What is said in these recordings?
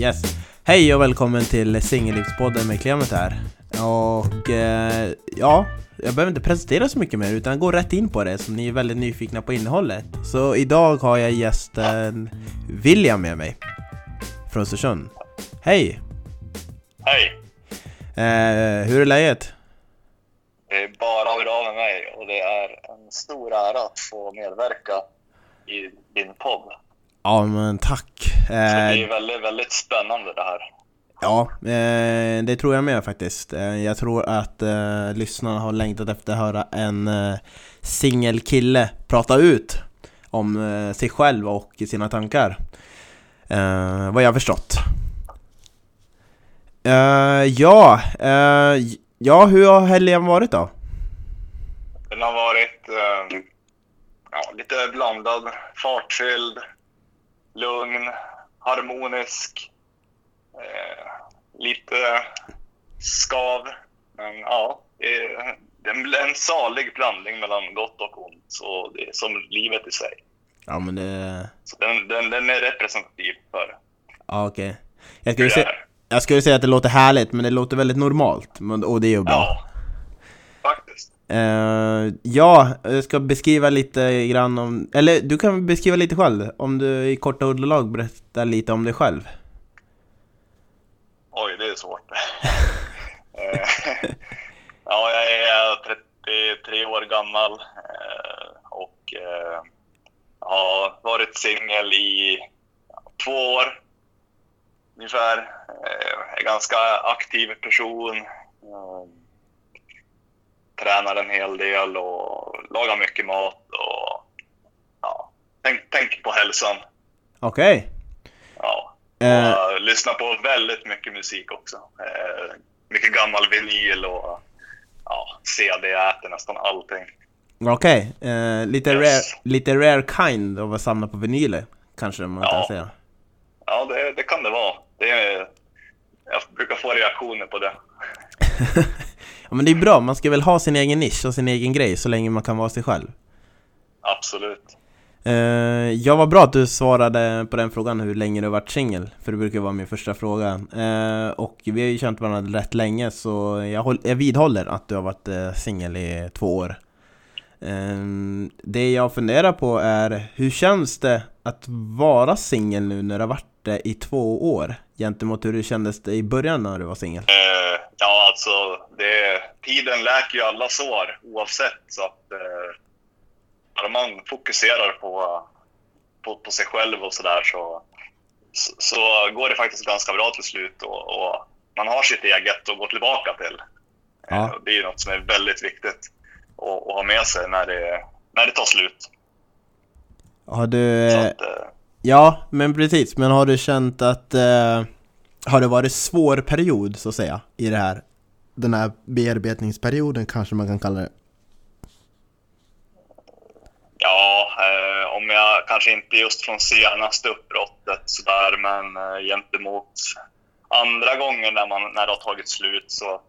Yes. Hej och välkommen till Singellivspodden med Clement här. Och eh, ja, jag behöver inte presentera så mycket mer utan gå rätt in på det som ni är väldigt nyfikna på innehållet. Så idag har jag gästen William med mig. Från Östersund. Hej! Hej! Eh, hur är läget? Det är bara bra med mig och det är en stor ära att få medverka i din podd. Ja men tack! Så det är Eh, väldigt, väldigt spännande det här. ja, eh, det tror jag med faktiskt. Eh, jag tror att lyssnarna har längtat efter att höra en singelkille prata ut om sig själv och sina tankar. Vad jag förstått. Ja, ja, hur har helgen varit då? Den har varit ja, lite blandad, fartfylld, lugn, harmonisk, eh, lite skav. Men ja, det är en salig blandning mellan gott och ont. Så det som livet i sig. Ja men det... Så den, den, den är representativ för Ja okej. Jag, hur skulle säga- jag skulle säga att det låter härligt, men det låter väldigt normalt. Men, och det är ju bra. Ja, Uh, ja, jag ska beskriva lite grann om... Eller du kan beskriva lite själv. Om du i korta ordalag berättar lite om dig själv. Oj, det är svårt. Eh, ja, jag är 33 år gammal eh, och har varit singel i två år ungefär. Jag är ganska aktiv person. Tränar en hel del och lagar mycket mat och ja, tänk, tänk på hälsan. Okej. Ja, Eh, och uh, lyssnar på väldigt mycket musik också. Eh, mycket gammal vinyl och ja, CD, jag äter nästan allting. Okej. Eh, lite, Yes. rare, lite rare kind av att samla på vinyler. Kanske man kan Ja. säga. Ja, det, det kan det vara. Det är, jag brukar få reaktioner på det. ja men det är bra, man ska väl ha sin egen nisch och sin egen grej så länge man kan vara sig själv. Absolut. Eh, ja, vad bra att du svarade på den frågan hur länge du har varit singel, för det brukar vara min första fråga. Eh, och vi har ju känt varandra rätt länge, så jag, håll, jag vidhåller att du har varit eh, singel i två år. Eh, det jag funderar på är, hur känns det att vara singel nu när du har varit det i två år? Gentemot hur det kändes det i början när du var singel? Eh, ja, alltså, det, tiden läker ju alla sår oavsett. Så att eh, bara man fokuserar på, på, på sig själv och sådär så, så, så går det faktiskt ganska bra till slut. Och, och man har sitt eget att gå tillbaka till. Ja. Eh, det är ju något som är väldigt viktigt att, att ha med sig när det, när det tar slut. Har du... Att, eh, Ja, men precis. Men har du känt att... Eh, har det varit svår period, så att säga, i det här? Den här bearbetningsperioden kanske man kan kalla det. Ja, eh, om jag kanske inte just från senaste uppbrottet sådär, men eh, gentemot andra gånger när, man, när det har tagit slut så,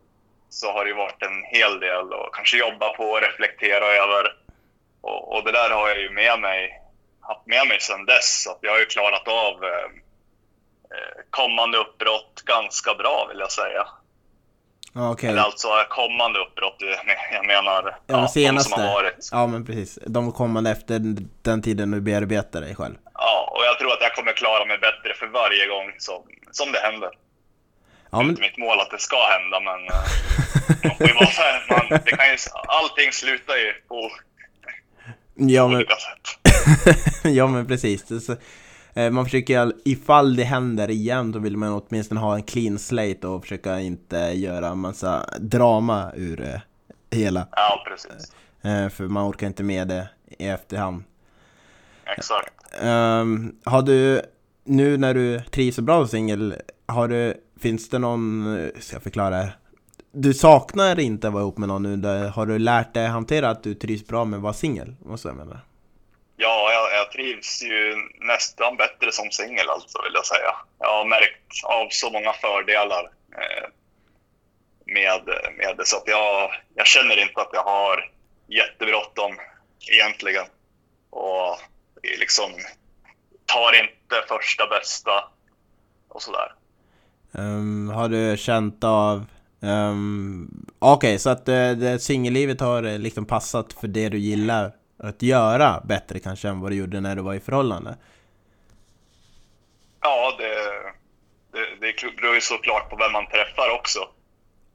så har det ju varit en hel del och kanske jobba på och reflektera över. Och, och det där har jag ju med mig, haft med mig sedan dess. Så jag har ju klarat av eh, eh, kommande uppbrott ganska bra vill jag säga. Okej. Eller alltså kommande uppbrott, jag- menar Ja, de de senaste. som har varit. Ja, men precis. De kommande efter den tiden du bearbetar dig själv. Ja, och jag tror att jag kommer klara mig bättre för varje gång som, som det händer. Ja, men... inte mitt mål att det ska hända, men eh, man får ju vara man, det kan ju, allting slutar ju på Ja, men, ja, men precis. Så, eh, man försöker, all- ifall det händer igen, då vill man åtminstone ha en clean slate och försöka inte göra massa drama ur eh, hela. Ja, precis. Eh, för man orkar inte med det i efterhand. Exakt. Ehm, har du, nu när du trivs så bra som singel, har du, finns det någon, ska jag förklara här? Du saknar inte att vara ihop med någon nu, där, har du lärt dig hantera att du trivs bra med att vara singel? Måste jag mena. Ja, jag, jag trivs ju nästan bättre som singel alltså, vill jag säga. Jag har märkt av så många fördelar eh, med, med det, så att jag, jag känner inte att jag har jättebråttom egentligen. Och liksom tar inte första bästa och sådär. Um, har du känt av... Um, Okej, okay, så att uh, singellivet har uh, liksom passat för det du gillar att göra bättre kanske än vad du gjorde när du var i förhållande? Ja, det, det, det beror ju såklart på vem man träffar också.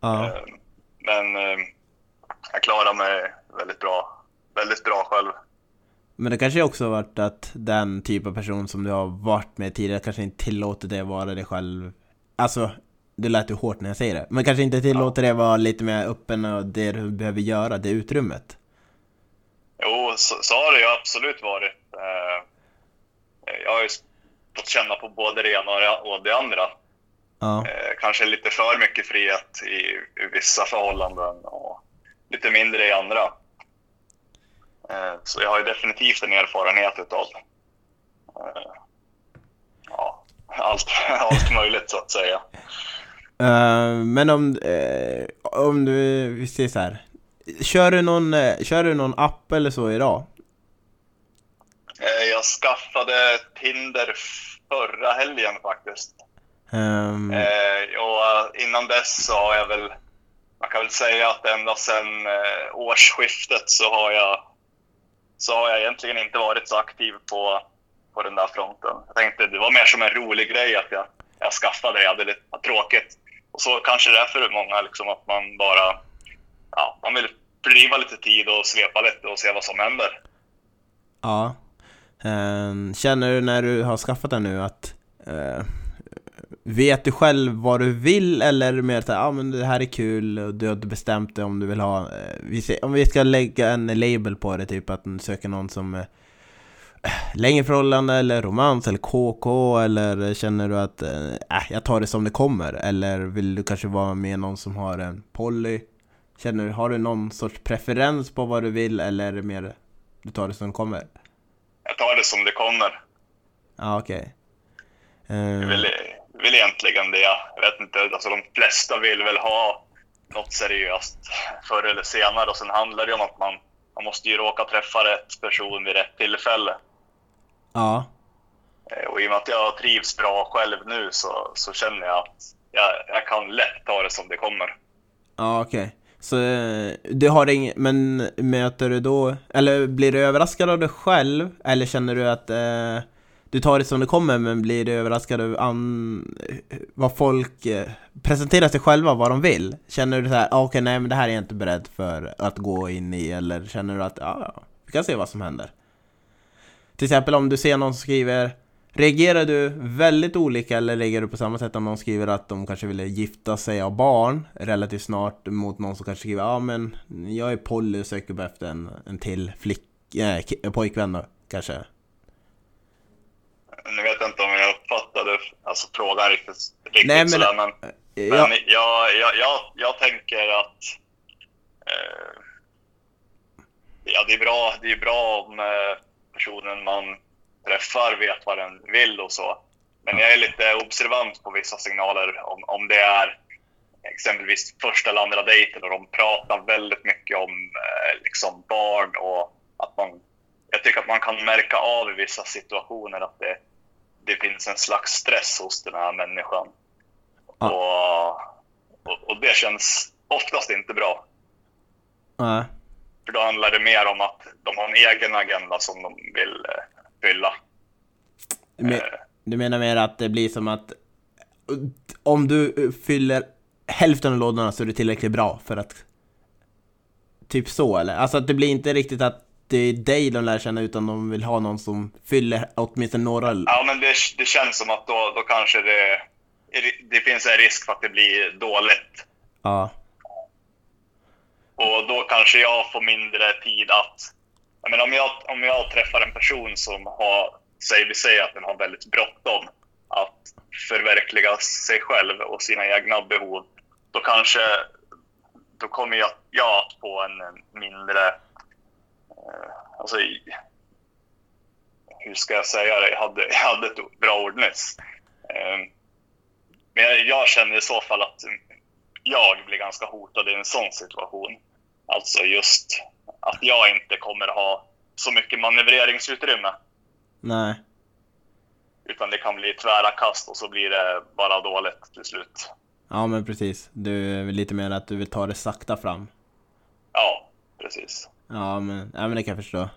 Ja. Uh, men jag klarar mig väldigt bra, väldigt bra själv. Men det kanske också har varit att den typ av person som du har varit med tidigare kanske inte tillåter dig vara dig själv Alltså, det lät ju hårt när jag säger det. Men kanske inte tillåter ja. dig vara lite mer öppen och det du behöver göra, det utrymmet. Jo, så, så har det ju absolut varit. Eh, jag har ju fått känna på både det ena och det andra. Ja. Eh, kanske lite för mycket frihet i, i vissa förhållanden och lite mindre i andra. Eh, så jag har ju definitivt en erfarenhet utav ja, allt, allt möjligt så att säga. Uh, men om, uh, om du, vi ser så här. Kör du, någon, uh, kör du någon app eller så idag? jag skaffade Tinder förra helgen faktiskt. Um... och innan dess så har jag väl, man kan väl säga att ända sedan årsskiftet så har jag så har jag egentligen inte varit så aktiv på på den där fronten. Jag tänkte det var mer som en rolig grej att jag, jag skaffade det. Jag hade lite tråkigt. Och så kanske det är för många liksom att man bara ja, man vill fördriva lite tid och svepa lite och se vad som händer. Ja. Ehm, känner du när du har skaffat den nu att uh, Vet du själv vad du vill eller mer att ah, men det här är kul och du har inte bestämt dig om du vill ha uh, Om vi ska lägga en label på det, typ att du söker någon som eh, längre förhållande eller romans eller KK eller känner du att äh, jag tar det som det kommer eller vill du kanske vara med någon som har en poly? Känner du, har du någon sorts preferens på vad du vill eller är det mer du tar det som det kommer? Jag tar det som det kommer. Ja, okej. Okay. Uh... Jag eh. vill, vill egentligen det. Jag vet inte, alltså de flesta vill väl ha något seriöst förr eller senare och sen handlar det om att man, man måste ju råka träffa rätt person vid rätt tillfälle. Ja. Eh, och i och med att jag trivs bra själv nu så, så känner jag att jag, jag kan lätt ta det som det kommer. Ja, okej. Okay. Så eh, du har inget, men möter du då, eller blir du överraskad av dig själv? Eller känner du att eh, du tar det som det kommer men blir du överraskad av an, vad folk eh, presenterar sig själva, vad de vill? Känner du så här, ah, okej okay, nej men det här är jag inte beredd för att gå in i eller känner du att ja, ah, vi kan se vad som händer? Till exempel om du ser någon som skriver Reagerar du väldigt olika eller reagerar du på samma sätt om någon skriver att de kanske vill gifta sig av barn relativt snart mot någon som kanske skriver ja ah, men jag är poly och söker bara efter en, en till flick, äh, pojkvän då, kanske? Nu vet jag inte om jag uppfattade alltså, frågan riktigt, riktigt Nej, men, sådär, men, ja. men jag, jag, jag, jag tänker att eh, ja, det är bra, det är bra om eh, personen man träffar vet vad den vill och så. Men jag är lite observant på vissa signaler om, om det är exempelvis första eller andra dejten och de pratar väldigt mycket om eh, liksom barn och att man... Jag tycker att man kan märka av i vissa situationer att det, det finns en slags stress hos den här människan. Ah. Och, och, och, det känns oftast inte bra. Nej. För då handlar det mer om att de har en egen agenda som de vill eh, fylla. Men, eh. du menar mer att det blir som att om du fyller hälften av lådorna så är det tillräckligt bra för att Typ så eller? Alltså att det blir inte riktigt att det är dig de lär känna utan de vill ha någon som fyller åtminstone några... Ja men det, det känns som att då, då kanske det, det finns en risk för att det blir dåligt. Ja. Och då kanske jag får mindre tid att... Jag menar, om, jag, om jag träffar en person som har, säg vi säger att den har väldigt bråttom att förverkliga sig själv och sina egna behov, då kanske då kommer jag, jag att få en mindre... Eh, alltså, hur ska jag säga det? Jag hade, jag hade ett bra ord nyss. Eh, men jag, jag känner i så fall att jag blir ganska hotad i en sån situation. Alltså just att jag inte kommer ha så mycket manövreringsutrymme. Nej. utan det kan bli tvära kast och så blir det bara dåligt till slut. Ja men precis, du är lite mer att du vill ta det sakta fram. Ja, precis. Ja men, ja, men det kan jag förstå.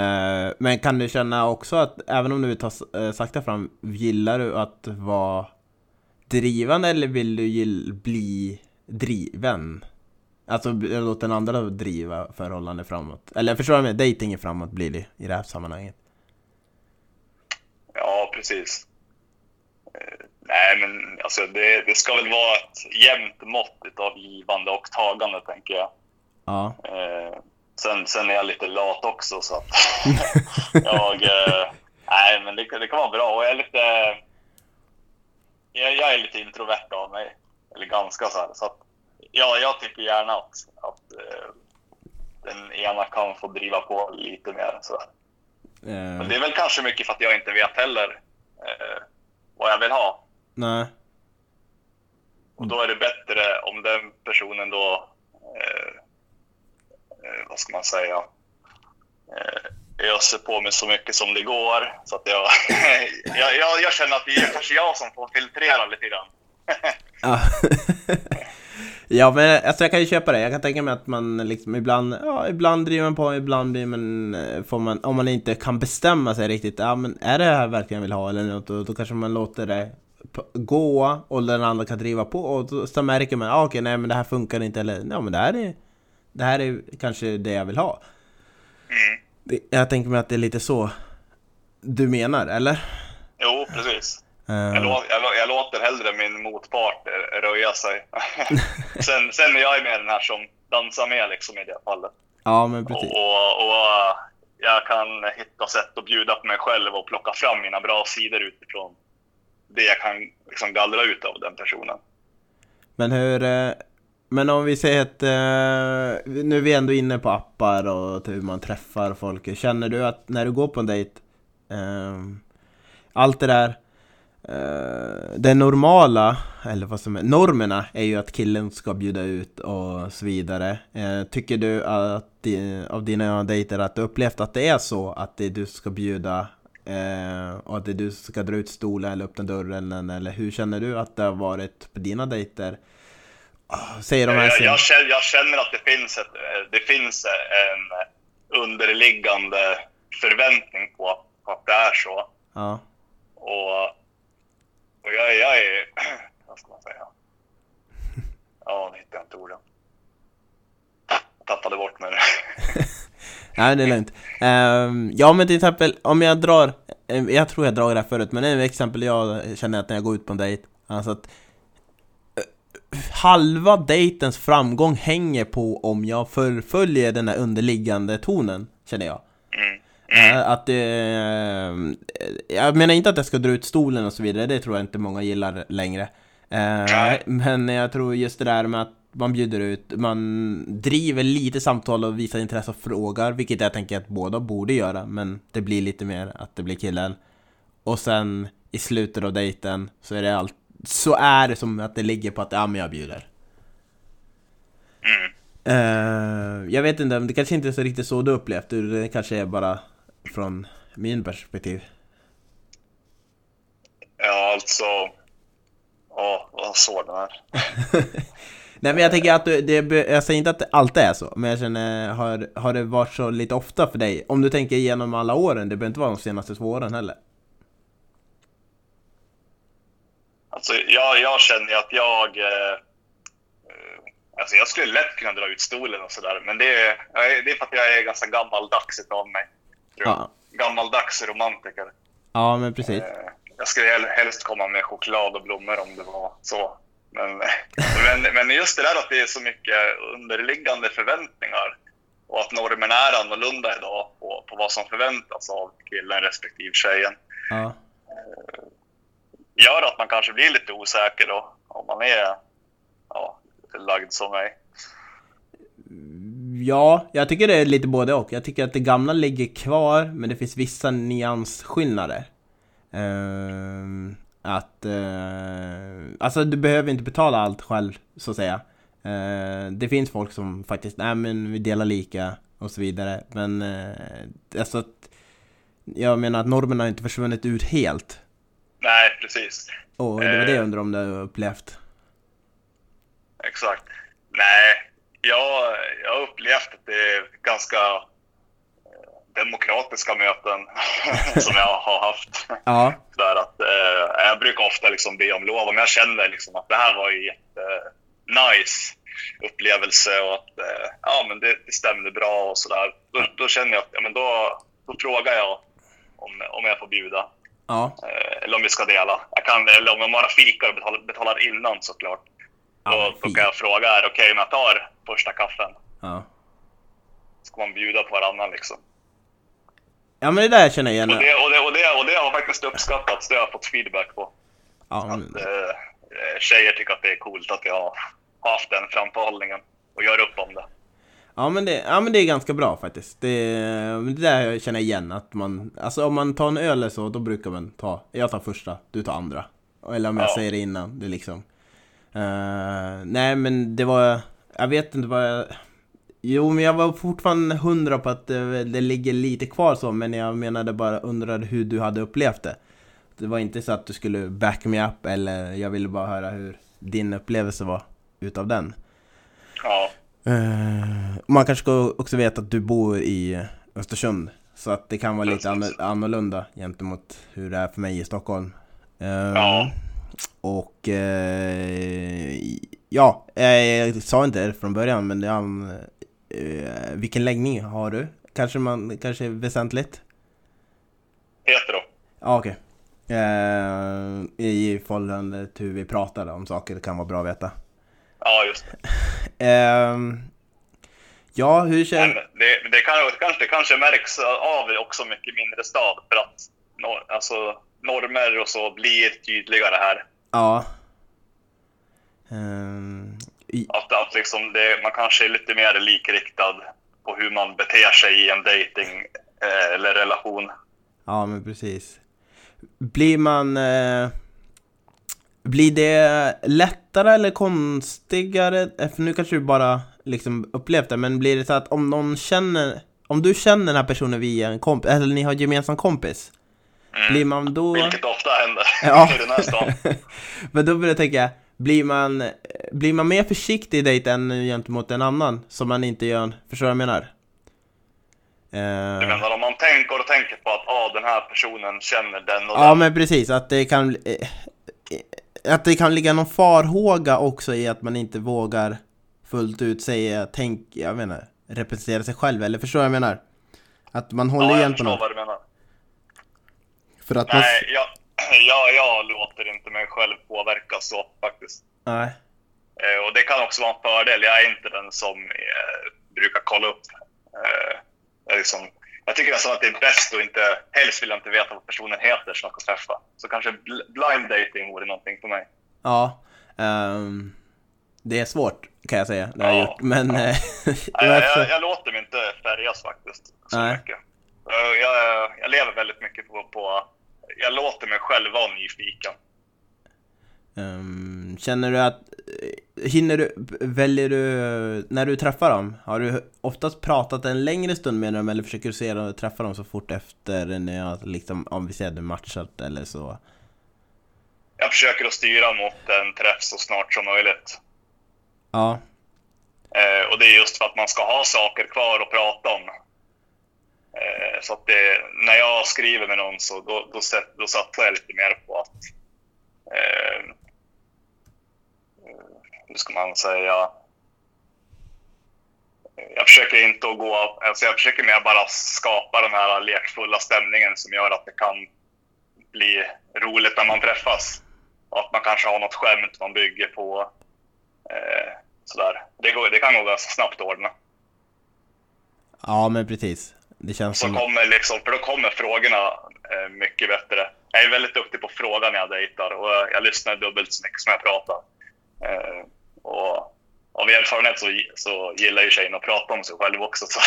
Eh, men kan du känna också att även om du vill ta eh, sakta fram, gillar du att vara drivande eller vill du bli driven? Alltså låta den andra driva förhållande framåt. Eller jag förstår med dating framåt blir det i det här sammanhanget. Ja, precis. Eh, nej, men alltså det, det ska väl vara ett jämnt mått av givande och tagande, tänker jag. Ja. Eh, sen, sen är jag lite lat också, så att jag... Eh, nej, men det, det kan vara bra. Och jag är lite... Jag, jag är lite introvert av mig. Eller ganska så här. Så att, ja, jag tycker gärna att, att eh, den ena kan få driva på lite mer. Så. Eh, Men det är väl kanske mycket för att jag inte vet heller eh, vad jag vill ha. nej. Och då är det bättre om den personen då, vad ska man säga, öser på mig så mycket som det går. Så att jag, jag, jag, jag känner att det är kanske jag som får filtrera lite grann. Ja. ja men alltså jag kan ju köpa det, jag kan tänka mig att man liksom ibland, ja ibland driver man på, ibland blir man, eh, får man, om man inte kan bestämma sig riktigt, ja men är det här verkligen jag vill ha eller något, då, då kanske man låter det gå och den andra kan driva på och då, så märker man, ah, okej nej men det här funkar inte eller, ja men det här är, det här är kanske det jag vill ha. Mm. Det, jag tänker mig att det är lite så du menar, eller? Jo, precis. Eh, Jag, lå, jag, lå- jag låter hellre min motpart eh, röja sig. sen, sen är jag med den här som dansar med liksom i det fallet. ja men Och, precis. och, och eh, jag kan hitta sätt att bjuda på mig själv och plocka fram mina bra sidor utifrån det jag kan liksom gallra ut av den personen. Men hur... Men om vi säger att... eh, Nu är vi ändå inne på appar och typ hur man träffar folk. Känner du att när du går på en dejt... eh, Allt det där... eh, Det normala, eller vad som är... Normerna är ju att killen ska bjuda ut och så vidare. Eh, Tycker du att av dina dejter att du upplevt att det är så? Att det är du ska bjuda eh, och att det är du som ska dra ut stolen eller öppna dörren eller hur känner du att det har varit på dina dejter? Säger de här Jag, jag, känner, jag känner att det finns, ett, det finns en underliggande förväntning på, på att det är så. Ja. Och, och jag, jag är... Vad ska man säga? Ja, nu hittar jag inte orden. Tappade bort mig. Nej, det är lugnt. Ehm, ja, men till exempel om jag drar, eh, jag tror jag drar det här förut, men ett exempel jag känner att när jag går ut på en dejt, alltså att halva dejtens framgång hänger på om jag förföljer den här underliggande tonen, känner jag. Mm. Eh, Att det... eh, Jag menar inte att jag ska dra ut stolen och så vidare, det tror jag inte många gillar längre. Nej. Men jag tror just det där med att man bjuder ut, man driver lite samtal och visar intresse och frågar, vilket jag tänker att båda borde göra, men det blir lite mer att det blir killen. Och sen i slutet av dejten så är det allt, så är det som att det ligger på att ja men jag bjuder. Mm. Eh, jag vet inte, det kanske inte är så riktigt så du upplevt det, det kanske är bara från min perspektiv. Ja, alltså... Ja, vad svår den är. Nej men jag tänker att du, det, jag säger inte att det alltid är så, men jag känner, har, har det varit så lite ofta för dig? Om du tänker igenom alla åren, det behöver inte vara de senaste två åren heller. Alltså, jag, jag känner att jag... Eh, eh, alltså jag skulle lätt kunna dra ut stolen och sådär, men det är, det är för att jag är ganska gammaldags av mig. Tror jag. Ja, Gammaldags romantiker. ja men precis. Eh, Jag skulle hel- helst komma med choklad och blommor om det var så. Men, men, men just det där att det är så mycket underliggande förväntningar och att normen är annorlunda idag på, på vad som förväntas av killen respektive tjejen Ja gör att man kanske blir lite osäker då, om man är ja, lagd som mig. Ja, jag tycker det är lite både och. Jag tycker att det gamla ligger kvar, men det finns vissa nyansskillnader. Uh, att... Uh, alltså du behöver inte betala allt själv, så att säga. Uh, det finns folk som faktiskt, nej men vi delar lika och så vidare. Men uh, alltså att jag menar att normerna har inte försvunnit ut helt. Nej, precis. Och det var det jag Eh. undrar om du har upplevt. Exakt. Nej, jag, jag har upplevt att det är ganska eh, demokratiska möten som jag har haft. Ja, Där att, eh, jag brukar ofta liksom be om lov om jag känner liksom att det här var ju jätte nice upplevelse och att eh, ja, men det, det stämde bra och sådär. Då, då känner jag att ja, men då, då frågar jag om, om jag får bjuda. ja, Eh, eller om vi ska dela. Jag kan, eller om jag bara fikar och betalar, betalar innan såklart. Ja, Då, då kan jag fråga, är det okej om jag tar första kaffen? ja. Ska man bjuda på varannan liksom? Ja men det där känner jag Och igen. det, och, det, och, det, och det har faktiskt uppskattats, det har jag fått feedback på. Ja, Att men, eh, tjejer tycker att det är coolt att jag har haft den framförhållningen och gör upp om det. Ja, men det, ja men det är ganska bra faktiskt. Det, det där känner jag igen att man, alltså om man tar en öl eller så, då brukar man ta, jag tar första, du tar andra. Eller om jag Ja. säger det innan, det liksom. Eh, nej men det var, jag vet inte vad jag, Jo men jag var fortfarande hundra på att det, det ligger lite kvar så, men jag menade bara undrade hur du hade upplevt det. Det var inte så att du skulle back me up eller jag ville bara höra hur din upplevelse var utav den. Ja, Eh, man kanske ska också veta att du bor i Östersund. Så att det kan vara lite anno- annorlunda gentemot hur det är för mig i Stockholm. Eh, Ja. Och eh, ja, jag sa inte det från början men eh, vilken läggning har du? Kanske man, kanske väsentligt? hetero. Ja okej. Eh, I förhållande till hur vi pratade om saker, det kan vara bra att veta. Ehm, ja, hur känner... det, det, kan, det, kanske, det kanske märks av också mycket mindre stad för att nor, alltså, normer och så blir tydligare här. Ja. Ehm, i, Att, att liksom det, man kanske är lite mer likriktad på hur man beter sig i en dating eh, eller relation. ja, men precis. Blir man... Eh, blir det lättare eller konstigare? Eh, För nu kanske du bara liksom upplevt det, men blir det så att om någon känner... Om du känner den här personen via en kompis, eller ni har gemensam kompis, Mm. blir man då... Vilket ofta händer Ja. i den här stan. Men då börjar jag tänka, blir man, blir man mer försiktig i dejt än gentemot en annan som man inte gör, förstår du vad jag menar? Eh, Jag menar om man tänker och tänker på att ah, den här personen känner den och ja den. men precis, att det kan eh, att det kan ligga någon farhåga också i att man inte vågar fullt ut säga, tänk, jag menar, representera sig själv, eller förstår vad jag menar? Att man håller ja, jag igen på något. vad du menar. För att man... Nej, jag, jag, jag låter inte mig själv påverkas så faktiskt. Nej. Eh, och det kan också vara en fördel. Jag är inte den som eh, brukar kolla upp. Eh, jag, liksom, jag tycker nästan att det är bäst att inte, helst vill jag inte veta vad personen heter som jag ska träffa. Så kanske bl- blind dating vore någonting för mig. Ja. ehm, det är svårt, kan jag säga, det har jag Ja. gjort, men... eh, Nej, varför- jag, jag, jag låter mig inte färgas faktiskt så Nej. mycket. Jag, jag, jag lever väldigt mycket på, på... Jag låter mig själv vara nyfiken. Ehm, känner du att, eh, hinner du, väljer du, när du träffar dem, har du oftast pratat en längre stund med dem eller försöker du se dem träffa dem så fort efter när jag liksom, om vi säger det matchat eller så? Jag försöker att styra mot en träff så snart som möjligt. Ja, Eh, och det är just för att man ska ha saker kvar att prata om. Eh, så att det, när jag skriver med någon så då, då, då satsar jag lite mer på att... Eh, hur ska man säga? Jag försöker inte att gå... Alltså jag försöker mer bara skapa den här lekfulla stämningen som gör att det kan bli roligt när man träffas. Och att man kanske har något skämt man bygger på. Eh, sådär. Det, går, det kan gå ganska snabbt att ordna. ja men precis. Det känns Så som... kommer liksom, för då kommer frågorna eh, mycket bättre. Jag är väldigt duktig på att fråga när jag dejtar och jag lyssnar dubbelt så mycket som jag pratar. Eh, och av erfarenhet så, så gillar ju tjejen att prata om sig själv också. Så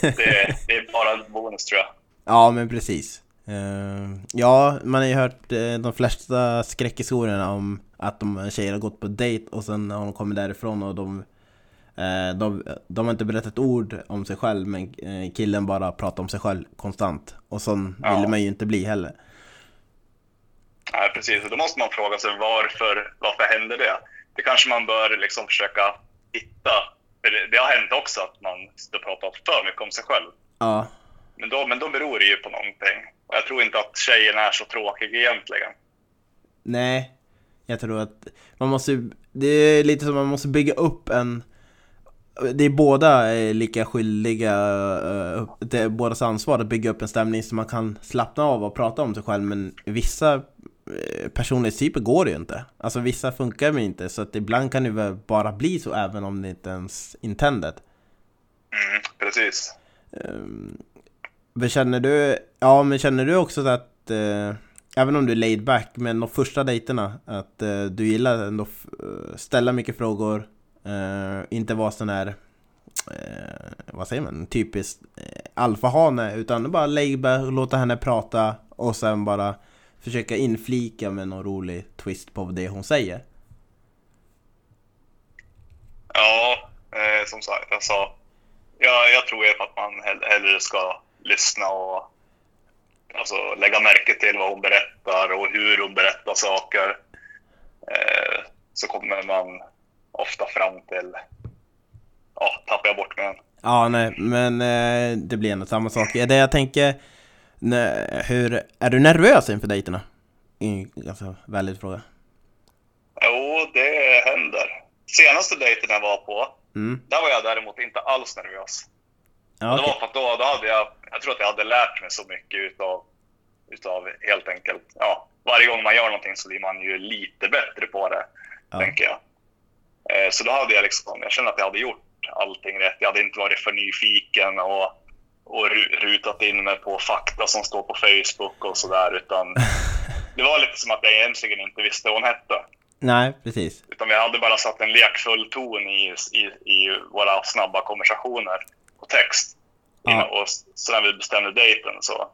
det, det är bara en bonus tror jag. Ja, men precis. Eh, ja, man har ju hört eh, de flesta skräckhistorierna om att de tjejer har gått på dejt och sen har de kommit därifrån och de de, de har inte berättat ett ord om sig själv men killen bara pratar om sig själv konstant. Och sån Ja. vill man ju inte bli heller. Nej, precis. Då måste man fråga sig varför, varför händer det? Det kanske man bör liksom försöka hitta. För det, det har hänt också att man sitter och pratar för mycket om sig själv. Ja, Men då, men då beror det ju på någonting. Och jag tror inte att tjejen är så tråkig egentligen. nej. Jag tror att man måste, det är lite som man måste bygga upp en det är båda lika skyldiga, eh, det är bådas ansvar att bygga upp en stämning så man kan slappna av och prata om sig själv men vissa personlighetstyper går det ju inte. Alltså vissa funkar ju inte så att ibland kan det väl bara bli så även om det inte ens intended. Mm, precis. Um, men känner du, ja men känner du också att eh, Även om du är laid back, men de första dejterna Att eh, du gillar ändå f- eh, ställa mycket frågor eh, Inte vara sån här eh, Vad säger man? Typiskt eh, alfahane Utan bara laid back, låta henne prata Och sen bara Försöka inflika med någon rolig twist på det hon säger Ja, eh, som sagt, alltså, jag, jag tror ju att man hell- hellre ska lyssna och alltså, lägga märke till vad hon berättar och hur hon berättar saker. Eh, så kommer man ofta fram till, ja, tappar jag bort mig. Ja, nej, men eh, det blir ändå samma sak. Det jag tänker, nej, hur, är du nervös inför dejterna? I- Alltså, väldigt fråga. Jo, det händer. Senaste dejten jag var på, Mm. där var jag däremot inte alls nervös. Ja, Det var för att då, då hade jag, jag tror att jag hade lärt mig så mycket utav, utav helt enkelt, ja, varje gång man gör någonting så blir man ju lite bättre på det, Ja. tänker jag. Eh, så då hade jag liksom, jag kände att jag hade gjort allting rätt. Jag hade inte varit för nyfiken och, och ru- rutat in mig på fakta som står på Facebook och sådär, utan det var lite som att jag egentligen inte visste vad hon hette. Nej, precis. Utan vi hade bara satt en lekfull ton i, i, i våra snabba konversationer på text. Ja. Och så när vi bestämde dejten så,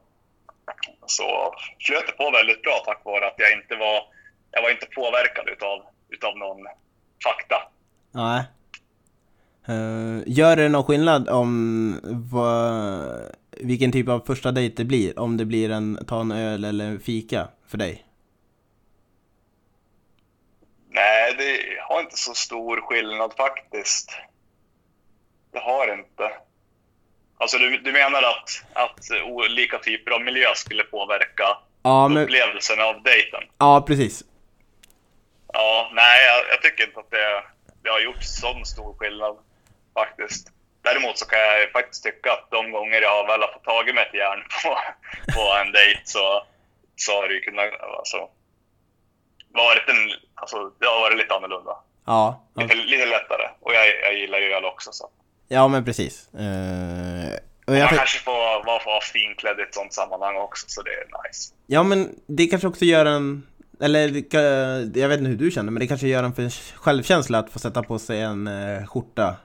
så flöt det på väldigt bra tack vare att jag inte var, jag var inte påverkad utav, utav någon fakta. Nej. Eh, gör det någon skillnad om vad, vilken typ av första dejt det blir? Om det blir en ta en öl eller en fika för dig? Nej, det har inte så stor skillnad faktiskt. Det har inte. Alltså du, du menar att, att olika typer av miljö skulle påverka Ja, men, upplevelsen av dejten? ja precis. Ja, nej, jag, jag tycker inte att det, det har gjort sån stor skillnad faktiskt. Däremot så kan jag faktiskt tycka att de gånger jag väl har fått tag i mig ett järn på, på en dejt så, så har det ju kunnat alltså, varit en, alltså, det har varit lite annorlunda. Ja, Lite, lite lättare. Och jag, jag gillar ju öl också. Så. ja men precis. Eh, och Man kanske får vara vara finklädd i ett sånt sammanhang också, så det är nice. Ja men det kanske också gör en Eller jag vet inte hur du känner men det kanske gör en för självkänsla att få sätta på sig en eh, skjorta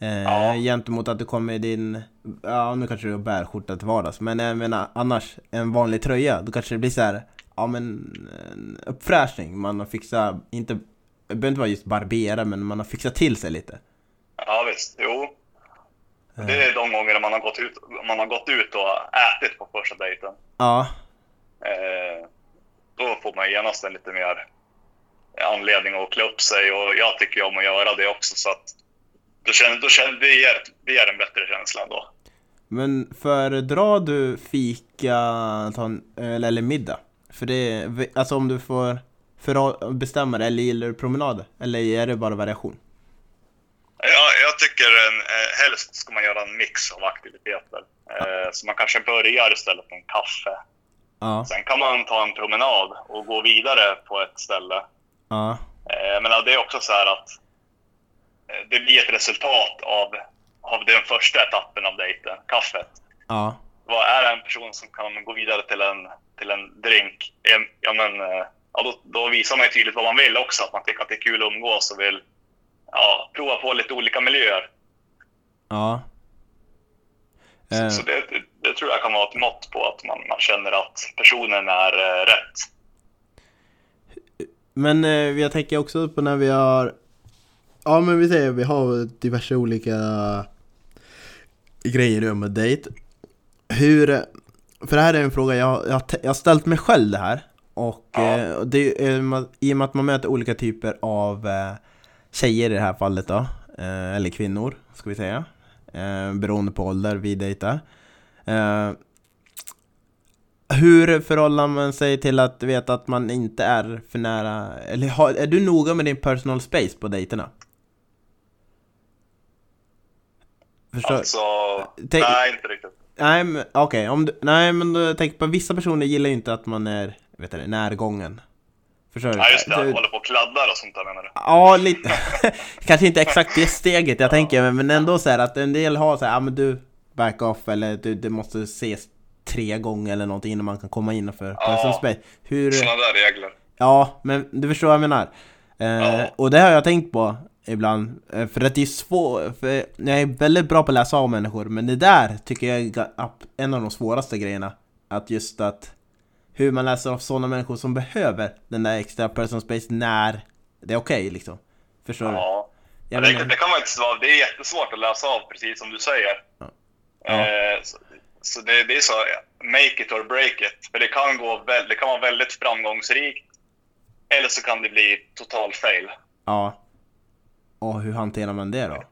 eh, Ja. Gentemot att du kommer i din Ja nu kanske du bär skjorta till vardags Men jag menar annars En vanlig tröja Då kanske det blir så här Ja men en uppfräschning Man har fixat Inte Det behöver inte vara just barbera men man har fixat till sig lite Ja, visst. Jo. Det är de gånger man har gått ut, man har gått ut och ätit på första dejten. Ja Eh, då får man genast en lite mer anledning att klä upp sig och jag tycker om att göra det också så att då känner, då känner, det, ger, det ger en bättre känsla ändå. Men föredrar du fika, öl eller middag? För det, alltså om du får för bestämma det, eller gillar du promenader? Eller är det bara variation? Ja, jag tycker en, eh, helst ska man göra en mix av aktiviteter. Eh, så man kanske börjar istället med en kaffe. Ja, Sen kan man ta en promenad och gå vidare på ett ställe. ja, Eh, men det är också så här att det blir ett resultat av, av den första etappen av dejten, kaffet. ja, Vad är det en person som kan gå vidare till en, till en drink? Eh, Ja, men, eh, ja, då, då visar man ju tydligt vad man vill också, att man tycker att det är kul att umgås och vill ja, prova på lite olika miljöer. ja. Så, Eh, så det, det, det tror jag kan vara ett mått på att man, man känner att personen är eh, rätt. Men eh, jag tänker också på när vi har Ja men vi säger vi har diverse olika grejer med dejt. Hur, för det här är en fråga jag, jag, jag har ställt mig själv det här. Och Ja. eh, det är ma- i och med att man möter olika typer av eh, tjejer i det här fallet då. Eh, eller kvinnor, ska vi säga. Eh, beroende på ålder vi dejtar. Eh, hur förhåller man sig till att veta att man inte är för nära? Eller har, är du noga med din personal space på dejterna? Förstår? Alltså, Tänk- nej inte riktigt. Nej men okej, du, nej men tänk på vissa personer gillar ju inte att man är, vet du, närgången. Förstår du? Ja just det, Du- håller på och kladdar och sånt där menar du? Ja, lite. Kanske inte exakt det steget jag tänker, men- ändå så här att en del har så här, ja men du back off eller du, det måste ses tre gånger eller någonting innan man kan komma innanför Ja. person space. Hur, Såna där regler. ja, men du förstår vad jag menar. Eh, Ja. Och det har jag tänkt på ibland, eh, för att det är svårt, för jag är väldigt bra på att läsa av människor, men det där tycker jag är en av de svåraste grejerna. Att just att hur man läser av sådana människor som behöver den där extra person space när det är okej liksom. Förstår du? Ja. Jag det, det kan faktiskt vara, det är jättesvårt att läsa av precis som du säger. Ja. Eh, så så det, det är så, make it or break it. För det kan, gå väl, det kan vara väldigt framgångsrikt. Eller så kan det bli total fail. Ja. Och hur hanterar man det då?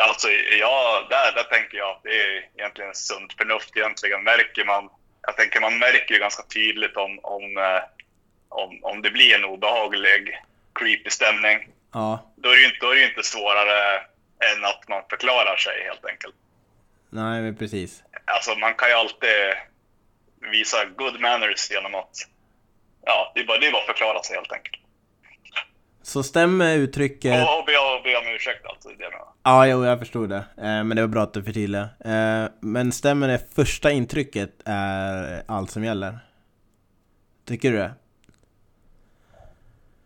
Alltså, ja, där, där tänker jag att det är egentligen sunt förnuft egentligen. Märker man, jag tänker man märker ju ganska tydligt om, om, eh, om, om det blir en obehaglig, creepy stämning. Ja. Då är det ju inte, då är det inte svårare än att man förklarar sig helt enkelt. Nej, men precis. Alltså man kan ju alltid visa good manners genom att, ja, det är bara, det är bara att förklara sig helt enkelt. Så stämmer uttrycket... Och, och, be, och be om ursäkt alltså, det. Ja, jo, jag förstod det. Eh, men det var bra att du förtydligade. Eh, men stämmer det första intrycket är allt som gäller? Tycker du det?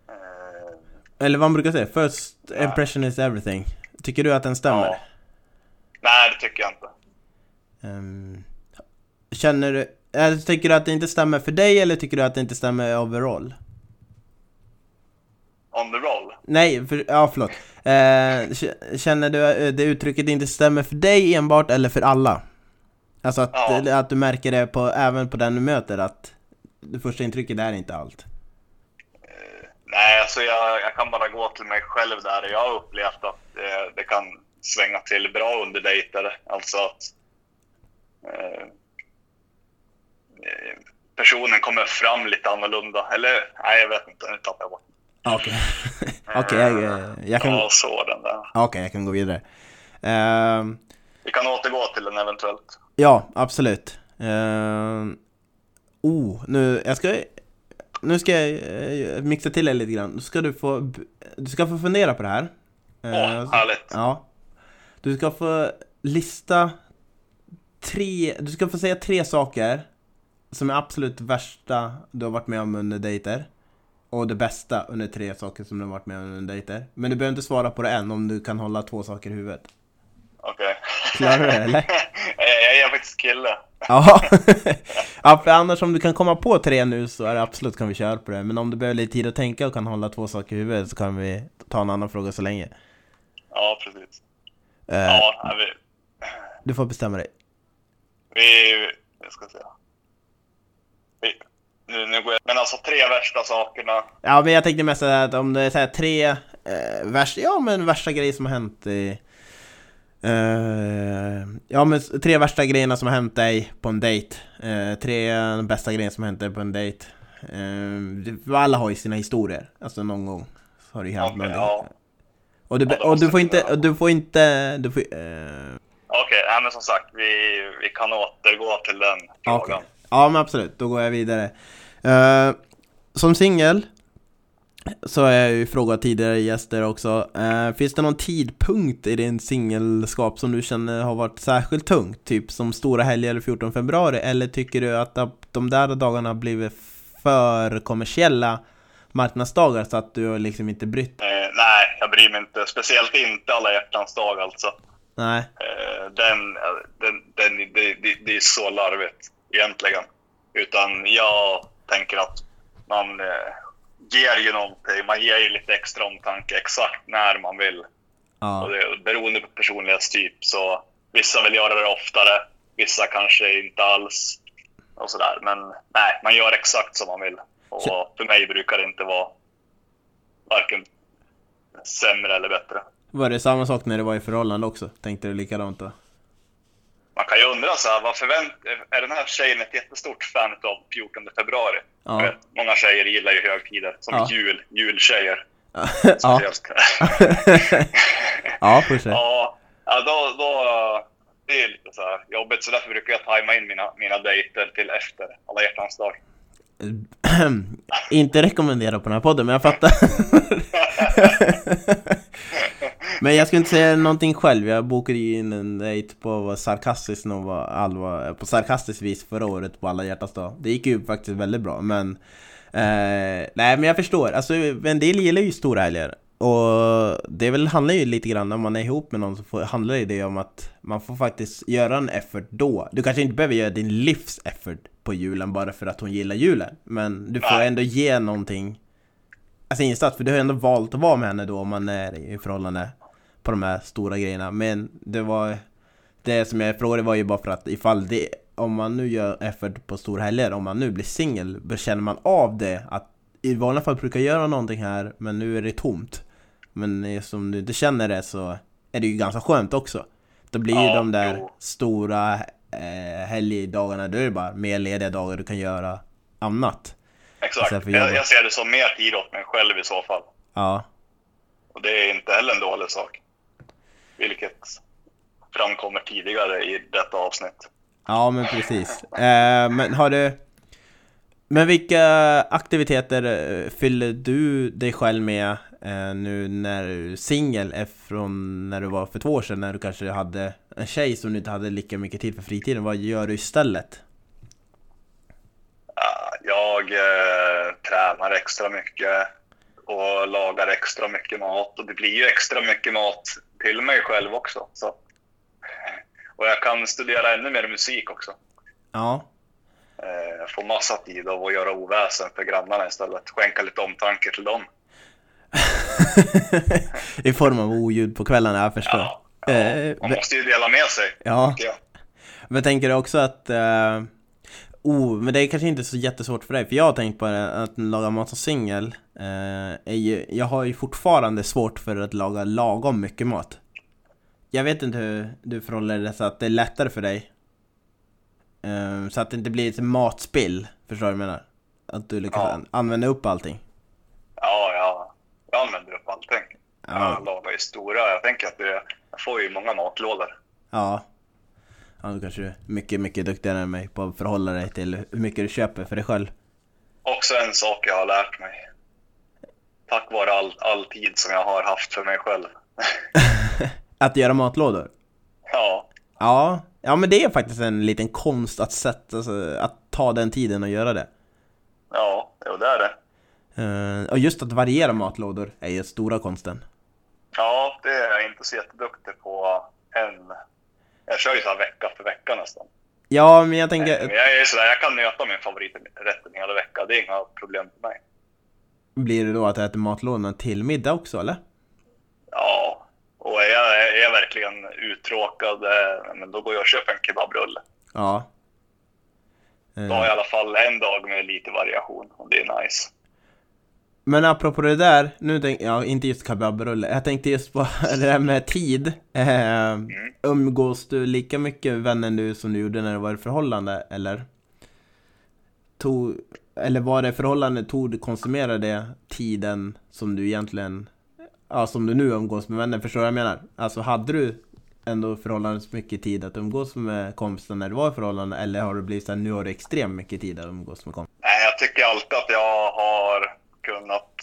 Eh, Eller vad man brukar säga, first impression is everything. Tycker du att den stämmer? ja. Nej, det tycker jag inte. Ehm, känner du... Eller tycker du att det inte stämmer för dig eller tycker du att det inte stämmer overall? On the roll. Nej, för, ja förlåt. Eh, känner du eh, det uttrycket inte stämmer för dig enbart eller för alla? Alltså att, Ja. att du märker det på, även på den du möter att det första intrycket är inte allt. Nej, alltså jag, jag kan bara gå till mig själv där. Jag har upplevt att det, det kan svänga till bra under dejter. Alltså att eh, eh, personen kommer fram lite annorlunda. Eller, nej jag vet inte, nu tappade jag bort. Okej, okej jag, eh, jag, kan, Ja, så den där. okej, jag kan gå vidare. Ehm, Vi kan återgå till den eventuellt. ja, absolut. Ehm, oh, nu, jag ska, nu ska jag eh, mixa till det lite grann. Nu ska du få, du ska få fundera på det här. Åh, Ehm, härligt. Ja. Du ska få lista tre, du ska få säga tre saker som är absolut värsta du har varit med om under dejter. Och det bästa under tre saker som du har varit med om under dejter. Men du behöver inte svara på det än om du kan hålla två saker i huvudet. Okej. Klarar du det, eller? jag jag är faktiskt kille. Ja. ja, för annars om du kan komma på tre nu så är det absolut kan vi köra på det. Men om du behöver lite tid att tänka och kan hålla två saker i huvudet så kan vi ta en annan fråga så länge. Ja, precis. Eh, Ja, vi, Du får bestämma dig. vi, jag ska säga. Vi, nu, nu går jag, men alltså tre värsta sakerna. Ja, men jag tänkte mest att om det är här tre eh, värsta, ja men värsta grejer som har hänt i... Eh, ja men tre värsta grejerna som har hänt dig på en dejt. Eh, tre bästa grejerna som har hänt dig på en dejt. Eh, alla har ju sina historier. Alltså någon gång har det ju hänt någonting. ja. Och du, Ja, och du får inte, du får inte, du får, eh, Okej, nej, men som sagt, vi, vi kan återgå till den frågan. Ja men absolut, då går jag vidare. Eh, som singel så har jag ju frågat tidigare gäster också. Eh, finns det någon tidpunkt i din singelskap som du känner har varit särskilt tungt? Typ som stora helger eller 14 februari? Eller tycker du att de där dagarna har blivit för kommersiella marknadsdagar så att du liksom inte brytt? Eh, nej, jag bryr mig inte. Speciellt inte alla hjärtans dag alltså. Nej. Eh, den, den, den, det, det, det är så larvigt egentligen. Utan jag tänker att man, eh, ger ju någonting. Man ger ju lite extra omtanke exakt när man vill. Ja. Och det, beroende på personlighetstyp så vissa vill göra det oftare, vissa kanske inte alls. Och sådär. Men nej, man gör exakt som man vill. Och Så- för mig brukar det inte vara varken sämre eller bättre. Var det samma sak när det var i förhållande också? Tänkte du likadant då? Man kan ju undra så här, vad förvänt är den här tjejen ett jättestort fan av 14 februari? Ja. Vet, Många tjejer gillar ju högtider, som Ja. jul, jultjejer. ja. Ja, ja, ja då, då, det är lite så här jobbigt, så därför brukar jag tajma in mina, mina dejter till efter alla hjärtans dag. Inte rekommendera på den här podden, men jag fattar. men jag skulle inte säga någonting själv. Jag bokade ju in en dejt på sarkastisk var allvar, på sarkastiskt vis förra året på alla hjärtans dag. Det gick ju faktiskt väldigt bra, men eh, nej, men jag förstår. Alltså, en del gillar ju stora helger. Och det väl handlar ju lite grann, när man är ihop med någon så får, handlar ju det om att man får faktiskt göra en effort då. Du kanske inte behöver göra din livs effort på julen bara för att hon gillar julen. Men du får ändå ge någonting Alltså insats, för du har ändå valt att vara med henne då om man är i förhållande på de här stora grejerna. Men det var Det som jag frågade var ju bara för att ifall det Om man nu gör effort på stora helger, om man nu blir singel, känner man av det att i vanliga fall brukar jag göra någonting här, men nu är det tomt. Men eh, som du inte känner det så är det ju ganska skönt också. Då blir ju Ja, de där jo. stora eh, helgdagarna, då är det bara mer lediga dagar du kan göra annat. Exakt. Jag, jag ser det som mer tid åt mig själv i så fall. Ja, Och det är inte heller en dålig sak. Vilket framkommer tidigare i detta avsnitt. ja men precis. Eh, men har du... Men vilka aktiviteter eh, fyller du dig själv med eh, nu när du är singel är från när du var för två år sedan när du kanske hade en tjej som du inte hade lika mycket tid för fritiden? Vad gör du istället? Ja, Jag eh, tränar extra mycket och lagar extra mycket mat. Och det blir ju extra mycket mat till mig själv också. Så. Och jag kan studera ännu mer musik också. Ja, Eh, få massa tid av att göra oväsen för grannarna istället. Skänka lite omtanke till dem. i form av oljud på kvällarna, jag förstår. Ja, ja, Eh, man måste ju dela med sig. ja. jag. Men tänker du också att... Oh, men det är kanske inte så jättesvårt för dig, för jag har tänkt på det, att laga mat som singel eh, är ju, Jag har ju fortfarande svårt för att laga lagom mycket mat. Jag vet inte hur du förhåller dig så att det är lättare för dig. Eh, så att det inte blir ett matspill, förstår du vad jag menar? Att du lyckas Ja. an- använda upp allting. Ja, ja. Jag använder upp allting. Ja. Jag lagar ju stora. Jag tänker att det, jag får ju många matlådor. Ja. Ja, du kanske är mycket, mycket duktigare än mig på att förhålla dig till hur mycket du köper för dig själv. Också en sak jag har lärt mig. Tack vare all, all tid som jag har haft för mig själv. Att göra matlådor? Ja, Ja, ja men det är faktiskt en liten konst att sätta, alltså, att ta den tiden och göra det. ja, jo, det är det. Eh, och just att variera matlådor är ju stora konsten. Ja, det är jag inte så jätteduktig på än. Jag kör ju så här vecka för vecka nästan. Ja, men jag Men tänker, jag är sådär, jag kan nöta min favoriträtt en hel vecka. Det är inga problem för mig. blir det då att äta matlådorna till middag också eller? Ja, och är jag, är jag verkligen uttråkad, eh, men då går jag och köper en kebabrulle. Ja. Eh, Då har jag i alla fall en dag med lite variation och det är nice. Men apropå det där, nu tänk, ja inte just kebabrulle, jag tänkte just på det där med tid. Eh, umgås du lika mycket med vännen du som du gjorde när du var i förhållande eller? Tog, eller var det förhållande, tog du, konsumerade det tiden som du egentligen, ja som du nu umgås med vänner, förstår du vad jag menar? Alltså hade du ändå förhållandevis mycket tid att umgås med kompisar när du var i förhållande eller har det blivit så här, nu har du extremt mycket tid att umgås med kompisar? Nej, jag tycker alltid att jag har kunnat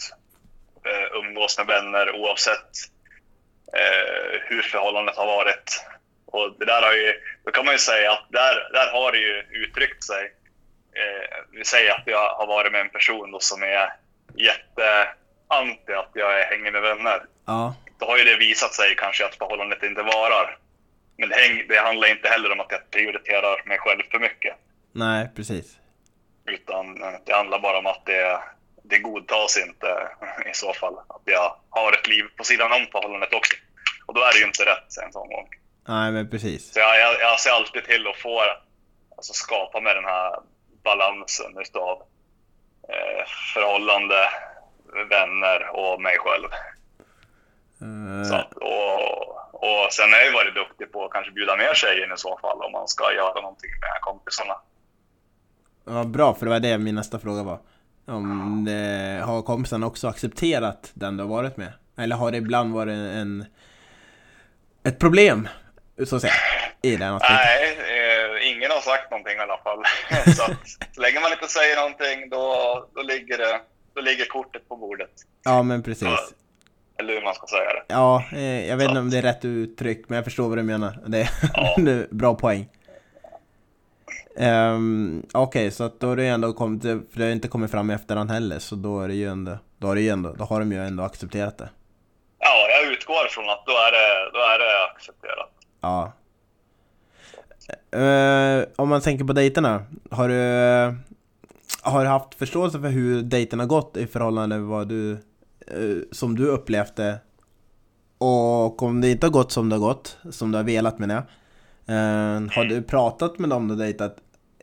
eh, umgås med vänner oavsett eh, hur förhållandet har varit. Och det där har ju, då kan man ju säga att där, där har det ju uttryckt sig. Eh, vi säger att jag har varit med en person då som är jätteanti att jag hänger med vänner. Ja, Då har ju det visat sig kanske att förhållandet inte varar. Men det, häng, det handlar inte heller om att jag prioriterar mig själv för mycket. nej precis. Utan eh, det handlar bara om att det, det godtas inte i så fall. Att jag har ett liv på sidan om förhållandet också. Och då är det ju inte rätt en sån gång. Nej, men precis. Så jag, jag, jag ser alltid till att få alltså skapa med den här balansen utav eh, förhållande, vänner och mig själv. Uh, Så, att- och, och sen har jag ju varit duktig på att kanske bjuda mer tjejer i så fall om man ska göra någonting med kompisarna. ja, bra, för det var det min nästa fråga var. Om det, har kompisarna också accepterat den du har varit med? Eller har det ibland varit en, ett problem, så att säga, i den aspekten? Nej, eh, ingen har sagt någonting i alla fall. så att så länge man inte säger någonting då, då, ligger det, då ligger kortet på bordet. Ja, men precis. Eller hur man ska säga det. Ja, eh, jag vet inte om det är rätt uttryck, men jag förstår vad du menar. Det är Ja. bra poäng. Um, Okej, så att då har det ändå kommit, för det har inte kommit fram i efterhand heller, så då är det ju ändå, då har, det ju ändå, då har de ju ändå accepterat det. Ja, jag utgår från att då är det, då är det accepterat. Ja. Eh, om man tänker på dejterna, har du, har du haft förståelse för hur dejterna gått i förhållande till vad du, eh, som du upplevt det? Och om det inte har gått som det har gått, som du har velat menar jag, eh, har du pratat med dem du dejtat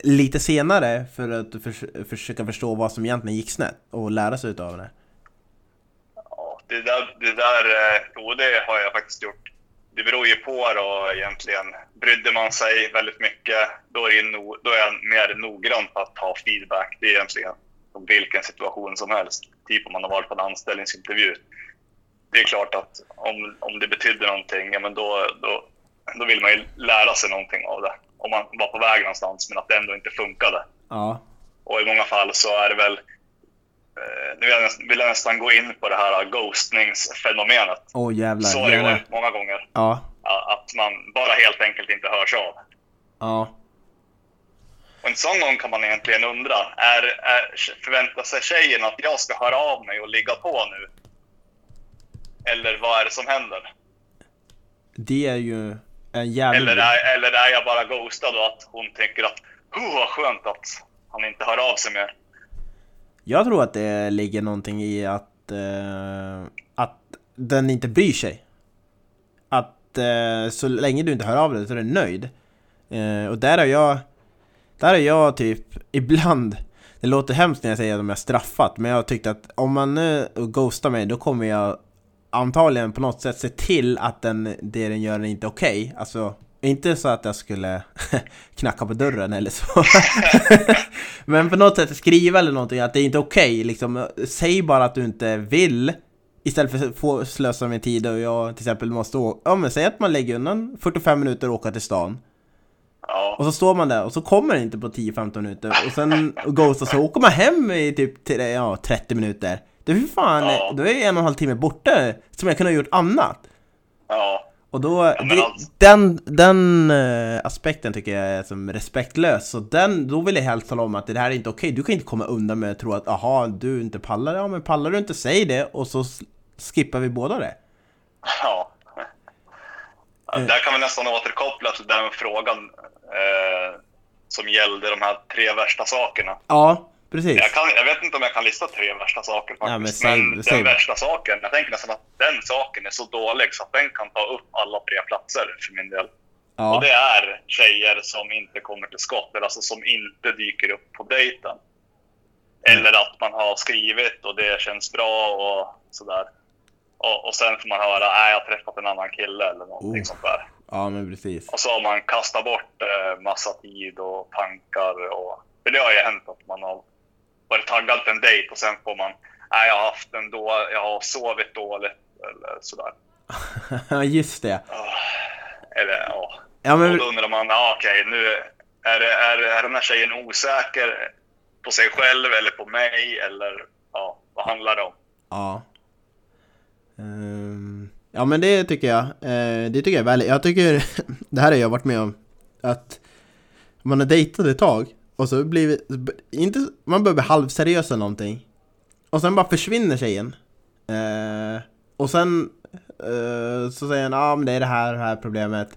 lite senare för att för, försöka förstå vad som egentligen gick snett och lära sig utav det? Ja, det där, det där eh, jo, det har jag faktiskt gjort. Det beror ju på då egentligen. Brydde man sig väldigt mycket, då är, det no, då är jag mer noggrann på att ta feedback. Det är egentligen som vilken situation som helst. Typ om man har varit på en anställningsintervju. Det är klart att om, om det betyder någonting, ja, men då, då, då vill man ju lära sig någonting av det. Om man var på väg någonstans men att det ändå inte funkade. Ja, Och i många fall så är det väl... Eh, nu vill jag, nästan, vill jag nästan gå in på det här ghostningsfenomenet. åh jävlar. Så har det varit många gånger. Ja, Att man bara helt enkelt inte hörs av. ja. Och en sån gång kan man egentligen undra, är, är, förväntar sig tjejen att jag ska höra av mig och ligga på nu? Eller vad är det som händer? Det är ju en jävla... Eller är, eller är jag bara ghostad och att hon tänker att oh, vad skönt att han inte hör av sig mer? Jag tror att det ligger någonting i att, eh, att den inte bryr sig. Att eh, så länge du inte hör av dig så är du nöjd. Eh, och där har jag, där har jag typ ibland, det låter hemskt när jag säger att de är straffat, men jag har tyckt att om man nu ghostar mig då kommer jag antagligen på något sätt se till att den, det den gör är inte okej. Alltså, inte så att jag skulle knacka på dörren eller så. Men på något sätt skriva eller någonting att det är inte okej. liksom, säg bara att du inte vill. Istället för att få slösa med tid och jag till exempel måste åka. Ja men säg att man lägger undan 45 minuter och åka till stan. Ja, Och så står man där och så kommer det inte på 10-15 minuter. Och sen ghostar så åker man hem i typ ja, 30 minuter. Det är för fan, Ja. då är jag en och en halv timme borta som jag kunde ha gjort annat. ja. Och då, men det, alltså- den, den eh, aspekten tycker jag är som respektlös. Så den, då vill jag helst tala om att det här är inte okej. Du kan inte komma undan med att tro att aha, du inte pallar. Ja men pallar du inte, säg det och så skippar vi båda det. Ja. Ja, Eh. Där kan vi nästan återkoppla till den frågan eh, som gällde de här tre värsta sakerna. Ja, precis. Jag, kan, jag vet inte om jag kan lista tre värsta saker faktiskt. Ja, men säg- men säg den värsta saken, jag tänker nästan att den saken är så dålig så att den kan ta upp alla tre platser för min del. Och Ja, det är tjejer som inte kommer till skott, eller alltså som inte dyker upp på dejten. Eller att man har skrivit och det känns bra och sådär. Och, och sen får man höra, nej jag har träffat en annan kille eller någonting Oh. sånt där. ja men precis. Och så har man kastat bort eh, massa tid och tankar. Och, för det har ju hänt att man har varit taggad på en dejt och sen får man, nej jag har haft en då, jag har sovit dåligt eller sådär. Ja, just det. Eller ja. Ja Och men, då undrar man, ja, okej, nu är, det, är, är den här tjejen osäker på sig själv eller på mig? Eller ja, vad handlar det om? ja. Ehm, ja men det tycker jag. Eh, det tycker jag är väl. Jag tycker, det här har jag varit med om. Att man har dejtat ett tag och så blir vi, inte, man börjar bli halvseriös eller någonting. Och sen bara försvinner tjejen. Eh, och sen eh, så säger han ja ah, men det är det här, det här problemet.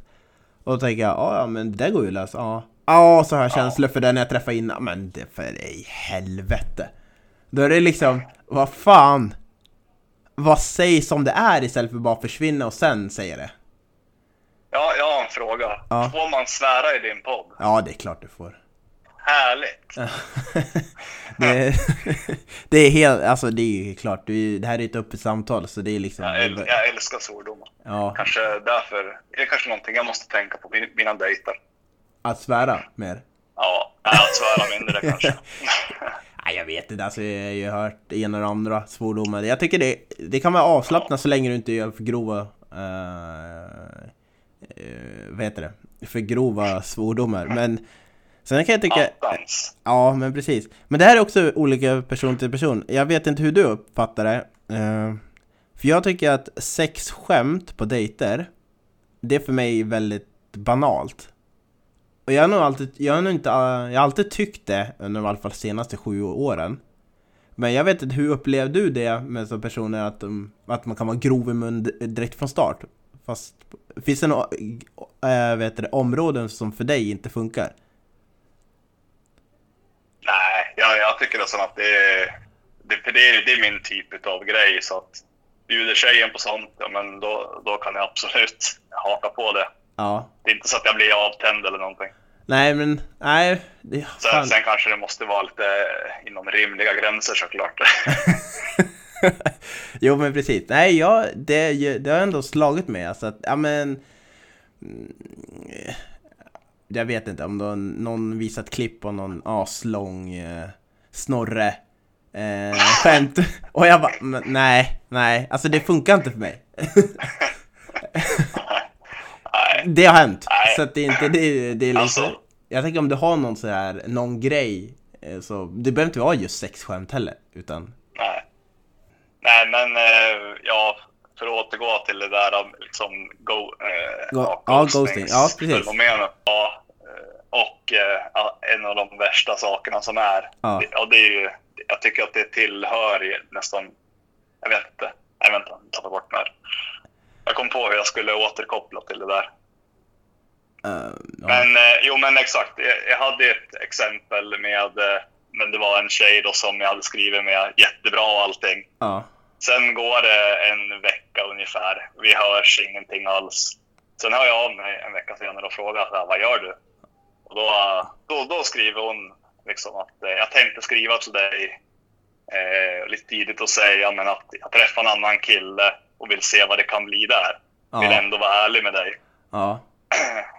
Och då tänker jag ja ja, men det går ju att lösa. Ja, så har jag känslor för den jag träffade innan. Men det för i helvete. Då är det liksom, vad fan? Vad sägs som det är istället för bara försvinna och sen säga det? Ja, jag har en fråga. Ja. Får man svära i din podd? Ja, det är klart du får. Härligt! det, det är helt, alltså det är ju klart, det, här är ett öppet samtal så det är liksom... Jag, äl- jag älskar svordomar. Ja, Kanske därför, det är kanske någonting jag måste tänka på vid mina dejter. att svära mer. Ja, att svära mindre kanske. Nej, jag vet inte, alltså jag har ju hört det ena och det andra svordomar. Jag tycker det, det kan vara avslappnat så länge du inte gör för grova... Uh, vad heter det? För grova svordomar. Men sen kan jag tycka... Attans. Ja, men precis. Men det här är också olika person till person. Jag vet inte hur du uppfattar det. Eh, för jag tycker att sexskämt på dejter, det är för mig väldigt banalt. Och jag har nog alltid, jag har nog inte, jag har alltid tyckt det under i alla fall senaste sju åren. Men jag vet inte, hur upplevde du det med så personer att, de, att man kan vara grov i mun direkt från start? Fast, finns det några äh, vet det, områden som för dig inte funkar? Nej, jag, jag tycker nästan att det är, det, för det, är, det är min typ av grej. Så att bjuder tjejen på sånt, ja, men då, då kan jag absolut haka på det. Ja. Det är inte så att jag blir avtänd eller någonting. Nej, men nej. Det, Sen, sen kanske det måste vara lite inom rimliga gränser såklart. jo, men precis. Nej, jag, det, det har ändå slagit mig. Alltså att, ja men... Jag vet inte om då någon visat klipp på någon aslång eh, snorre eh, skämt. Och jag bara, nej, nej. Alltså det funkar inte för mig. Det har hänt. Nej. Så att det är inte, det, det är liksom... Alltså. Jag tänker om du har någon så här, någon grej. eh, Så det behöver inte vara just sexskämt heller. Utan, nej. Nej, men eh, ja, för att återgå till det där om liksom go, eh, Go- ja, ghosting. Ja, precis. fenomenet. Ja, eh, och eh, en av de värsta sakerna som är. Ja. Det, och det är ju, jag tycker att det tillhör nästan, jag vet inte, jag vet inte, jag tappar bort när. Jag kom på hur jag skulle återkoppla till det där. ja. Men eh, jo, men exakt. Jag, jag hade ett exempel med, eh, men det var en tjej då som jag hade skrivit med jättebra och allting. ja. Sen går det en vecka ungefär. Vi hörs ingenting alls. Sen hör jag av mig en vecka senare och frågar så här, vad gör du? Och då, då, då skriver hon liksom att eh, jag tänkte skriva till dig eh, lite tidigt och säga men att jag träffar en annan kille och vill se vad det kan bli där. Vill Ja. ändå vara ärlig med dig. ja.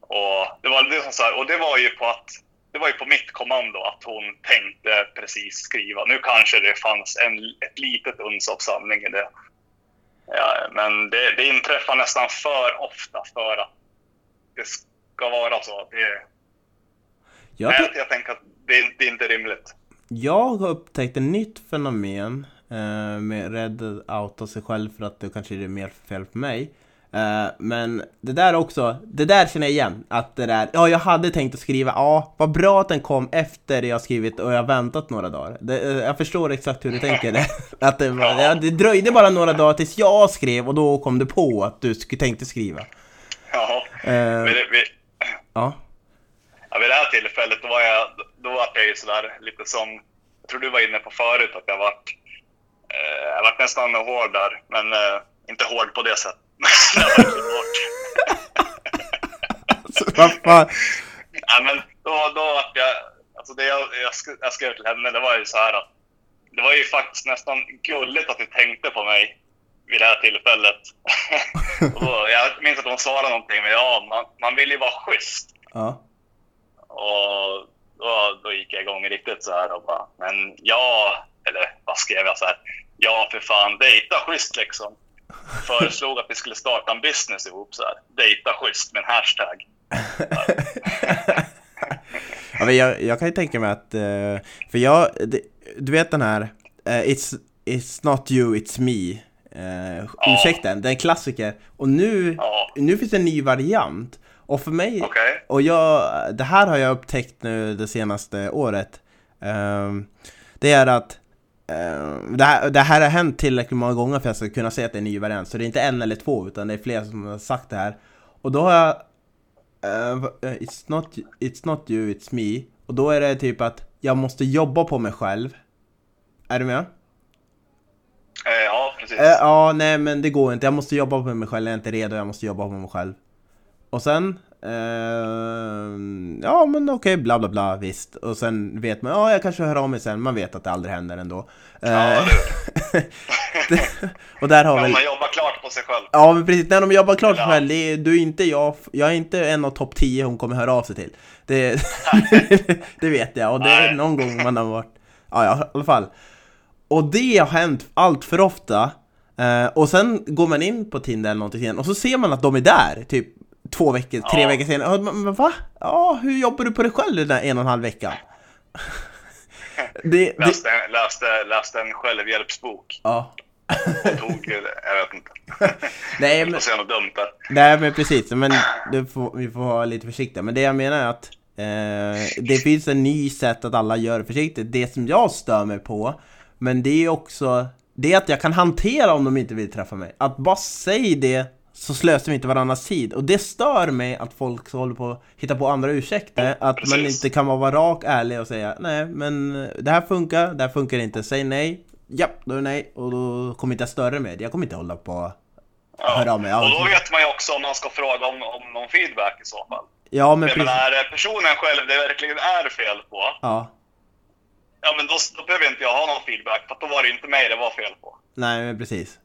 Och det var liksom så här, och det var ju på att det var ju på mitt kommando att hon tänkte precis skriva. Nu kanske det fanns en, ett litet uns av sanning i det. Ja, men det, det inträffar nästan för ofta för att det ska vara så. Det, Jag, ty- jag tänker att det, det är inte rimligt. jag har upptäckt ett nytt fenomen eh, med rädd outa sig själv för att det kanske är mer fel på mig. Eh, men det där också, det där känner jag igen. Att det där, ja jag hade tänkt att skriva, ja vad bra att den kom efter jag skrivit och jag väntat några dagar. Det, eh, jag förstår exakt hur du tänker. att det, ja, det dröjde bara några dagar tills jag skrev och då kom du på att du tänkte skriva. Ja, Eh, vid, vid, ja. ja, vid det här tillfället då var jag, då var jag ju sådär lite som, jag tror du var inne på förut att jag vart, eh, jag vart nästan hård där, men eh, inte hård på det sättet. Jag var verkligen hårt. Så, vad fan? Ja, men då, då vart jag, alltså det jag, jag, sk- jag skrev till henne, det var ju så här att det var ju faktiskt nästan gulligt att du tänkte på mig vid det här tillfället. och då, jag minns att hon svarade någonting, men ja, man, man vill ju vara schysst. Ja. Och då, då gick jag igång riktigt så här och bara, men ja, eller vad skrev jag så här? Ja, för fan, dejta schysst liksom. Föreslog att vi skulle starta en business ihop så här. Dejta schysst med en hashtag. ja, men jag, jag kan ju tänka mig att, eh, för jag, du vet den här eh, it's, it's not you, it's me uh, Ja. ursäkten, den är en klassiker och nu, Ja. nu finns det en ny variant och för mig, Okej. och jag, det här har jag upptäckt nu det senaste året ehm, Det är att det, här, det här har hänt tillräckligt många gånger för att jag ska kunna säga att det är en ny variant Så det är inte en eller två utan det är flera som har sagt det här Och då har jag eh, it's, not, it's not you, it's me Och då är det typ att jag måste jobba på mig själv Är du med? Eh, ja, precis. Eh, ja, nej men det går inte. Jag måste jobba på mig själv. Jag är inte redo. Jag måste jobba på mig själv. Och sen... Eh, ja men okej, bla bla bla, visst. Och sen vet man, ja jag kanske hör av mig sen. Man vet att det aldrig händer ändå. Eh, Ja, det- och där har När väl... man jobbar klart på sig själv. Ja men precis, när de jobbar klart Ja. själv, det är, du är inte jag, jag är inte en av topp 10 hon kommer höra av sig till. Det, det vet jag, och det är någon gång man har varit, ja, ja i alla fall. Och det har hänt allt för ofta, eh, och sen går man in på Tinder eller någonting igen, och så ser man att de är där, typ två veckor, tre Ja. veckor senare. Va? Ja, hur jobbar du på dig själv den där en och en halv veckan? Det, det, Läste, läste, läste en självhjälpsbok ja. och tog, jag vet inte. Nej, Jag men, säga något dumt där. Nej men precis, men får, vi får vara lite försiktiga. Men det jag menar är att eh, det finns en ny sätt att alla gör försiktigt. Det som jag stör mig på, men det är också det är att jag kan hantera om de inte vill träffa mig. Att bara säga det så slösar vi inte varandras tid. Och det stör mig att folk håller på att hitta på andra ursäkter. Att man Precis. inte kan vara rak, ärlig och säga nej men det här funkar, det här funkar inte. Säg nej. Ja, då är det nej. Och då kommer inte jag störa det. Jag kommer inte hålla på Hör av mig, ja. Och då vet man ju också om man ska fråga om, om någon feedback i så fall. Ja men Jag menar, personen själv det verkligen är fel på, Ja. ja men då, då behöver inte jag ha någon feedback, för då var det inte mig det var fel på. Nej men precis.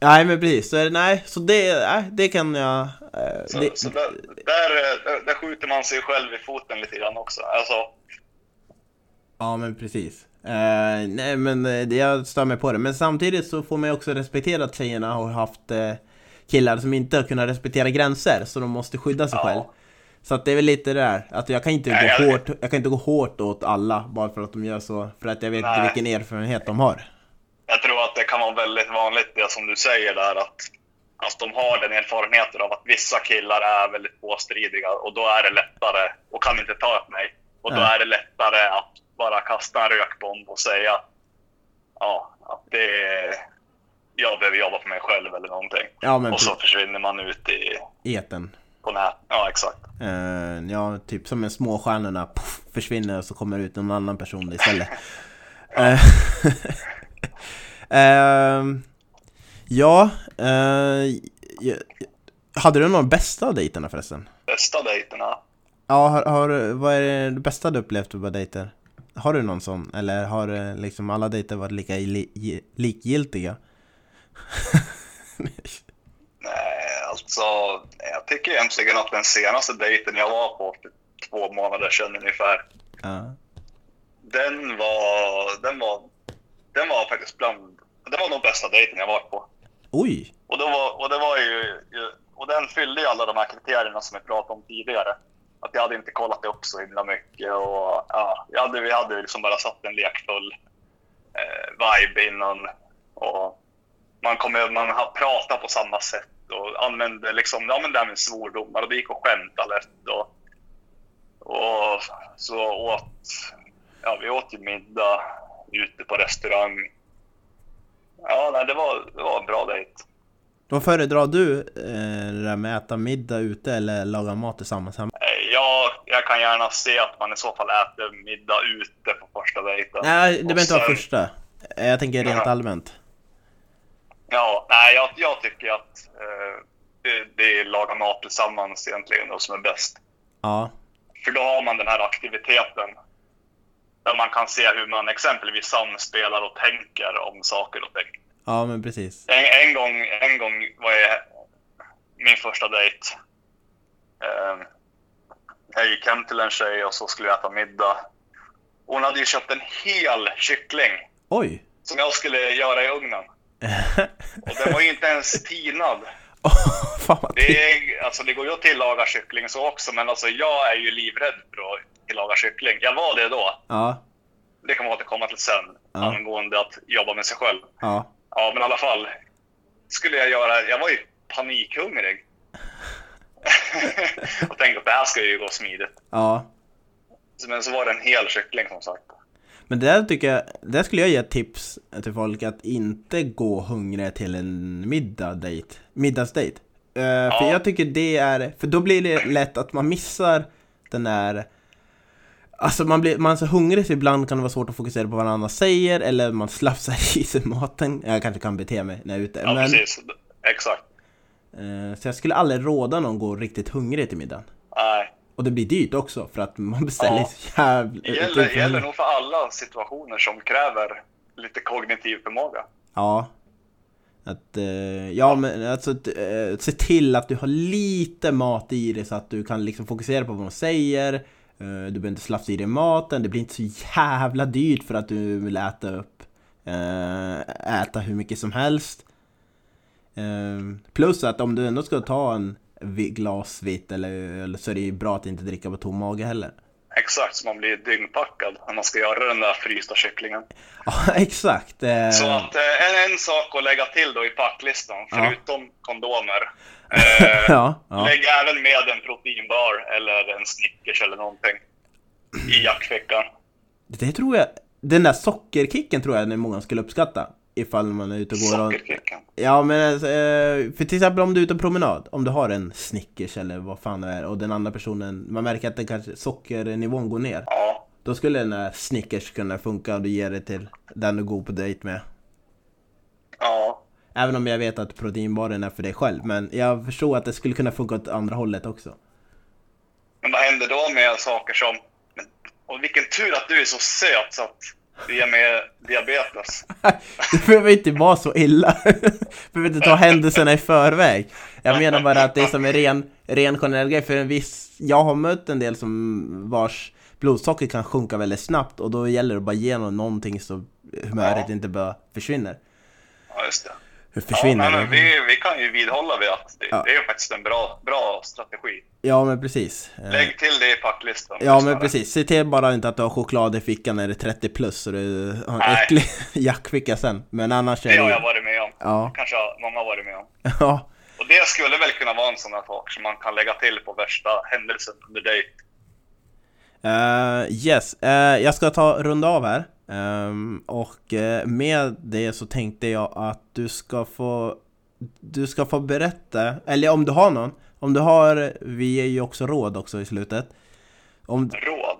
Nej men precis, så nej, så det, nej, det kan jag... eh, Så, det, så där, där, där, där skjuter man sig själv i foten lite grann också. Alltså, Ja men precis. Eh, nej men eh, jag stör mig på det. Men samtidigt så får man ju också respektera att tjejerna har haft eh, killar som inte har kunnat respektera gränser, så de måste skydda sig Ja. själv. Så att det är väl lite det där, att jag kan inte Nej, gå jag- hårt, jag kan inte gå hårt åt alla bara för att de gör så, för att jag vet inte Nej. vilken erfarenhet de har. Jag tror att det kan vara väldigt vanligt det som du säger där att, att de har den erfarenheten av att vissa killar är väldigt påstridiga och då är det lättare och kan inte ta ett nej. Och då är det lättare att bara kasta en rökbomb och säga ja, att det är, jag behöver jobba på mig själv eller någonting. Ja Och så försvinner man ut i, eten. på nät. Ja, exakt. Eh, ja, typ som en småstjärnorna puff, försvinner och så kommer ut någon annan person istället. Eh, ehm, ja, ja, hade du någon bästa dejterna förresten? Bästa dejterna? Ja, har, har, vad är det bästa du upplevt på dejter? Har du någon sån? Eller har eh, liksom alla dejter varit lika li, likgiltiga? Nej, alltså jag tycker egentligen att den senaste dejten jag var på för två månader sedan ungefär, ja. den var, den var, den var faktiskt bland, det var nog bästa dejten jag varit på. Oj! Och, då var, och det var ju, och den fyllde ju alla de här kriterierna som vi pratade om tidigare. Att jag hade inte kollat upp så himla mycket och ja, jag hade, vi hade liksom bara satt en lekfull eh, vibe innan. Och man, kommer, man pratat på samma sätt och använde liksom, ja men det här med svordomar och det gick att skämta lätt och, och så åt, ja vi åt ju middag ute på restaurang. Ja, nej, det var, det var en bra dejt. Vad föredrar du? Eh, det där med att äta middag ute eller laga mat tillsammans hemma? Eh, Ja, jag kan gärna se att man i så fall äter middag ute på första dejten. Nej, det behöver inte vara första. Eh, Jag tänker rent Jaha. allmänt. Ja, nej, jag, jag tycker att eh, det, det är laga mat tillsammans egentligen och som är bäst. Ja. För då har man den här aktiviteten där man kan se hur man exempelvis samspelar och tänker om saker och ting. Ja, men precis. En, en, gång, en gång var jag min första dejt. Eh, jag gick hem till en tjej och så skulle vi äta middag. Hon hade ju köpt en hel kyckling Oj! som jag skulle göra i ugnen. Och den var ju inte ens tinad. Det, det... är, alltså, det går ju att tillaga kyckling så också, men alltså, jag är ju livrädd för att tillaga kyckling. Jag var det då. Ja, Det kan vi återkomma till sen, Ja. angående att jobba med sig själv. ja. Ja, men i alla fall. Skulle jag göra... Jag var ju panikhungrig. och tänkte att det här ska ju gå smidigt. Ja. Men så var det en hel kyckling som sagt. Men där tycker jag, där skulle jag ge ett tips till folk att inte gå hungriga till en middag dejt, middagsdejt. Eh, För Ja. jag tycker det är, för då blir det lätt att man missar den där Alltså man, blir, man är så hungrig så ibland kan det vara svårt att fokusera på vad annan säger eller man slafsar i sig maten. Jag kanske kan bete mig när jag är ute. Ja, men, precis. Exakt. eh, så jag skulle aldrig råda någon gå riktigt hungrig till middagen. Nej. Och det blir dyrt också för att man beställer Ja. så jävla... Det gäller, gäller nog för alla situationer som kräver lite kognitiv förmåga. Ja. Att, eh, ja men alltså att, eh, se till att du har lite mat i dig så att du kan liksom fokusera på vad de säger. Eh, du behöver inte slafsa i dig maten, det blir inte så jävla dyrt för att du vill äta upp, eh, äta hur mycket som helst. Eh, plus att om du ändå ska ta en glas vitt eller öl så är det ju bra att inte dricka på tom mage heller. Exakt, så man blir dyngpackad när man ska göra den där frysta kycklingen. Ja, exakt. Eh, Så att eh, en, en sak att lägga till då i packlistan, Ja. förutom kondomer. Eh, ja, ja. Lägg även med en proteinbar eller en Snickers eller någonting i jackfickan. Det tror jag, den där sockerkicken tror jag att många skulle uppskatta. Ifall man är ute och går och... Ja men alltså, eh, för till exempel om du är ute på promenad, om du har en Snickers eller vad fan det är och den andra personen, man märker att det kanske sockernivån går ner. Ja, Då skulle den där Snickers kunna funka och du ger det till den du går på dejt med. ja. Även om jag vet att proteinbaren är för dig själv, men jag förstår att det skulle kunna funka åt andra hållet också. Men vad händer då med saker som... Och vilken tur att du är så söt så att ger mig diabetes. Det behöver inte vara så illa. Du behöver inte ta händelserna i förväg. Jag menar bara att det är som en ren, ren generell grej. För en viss, jag har mött en del som vars blodsocker kan sjunka väldigt snabbt och då gäller det att bara ge någon någonting så humöret Ja. inte bara försvinner. Ja, just det. Ja, försvinner nej, men det? vi, vi kan ju vidhålla vid att det, Ja. det är faktiskt en bra, bra strategi. Ja men precis. Eh, Lägg till det i packlistan. Ja men precis, se till bara inte att du har choklad i fickan när det är 30 plus så du har en Nej. äcklig jackficka sen. Men annars är Det har det jag varit med om. Ja, Kanske har många varit med om. ja. Och det skulle väl kunna vara en sån här sak som man kan lägga till på värsta händelsen under dejt. Uh, yes, eh, jag ska ta runda av här. Ehm, och eh, med det så tänkte jag att du ska få Du ska få berätta, eller om du har någon Om du har, vi ger ju också råd också i slutet Om, Råd.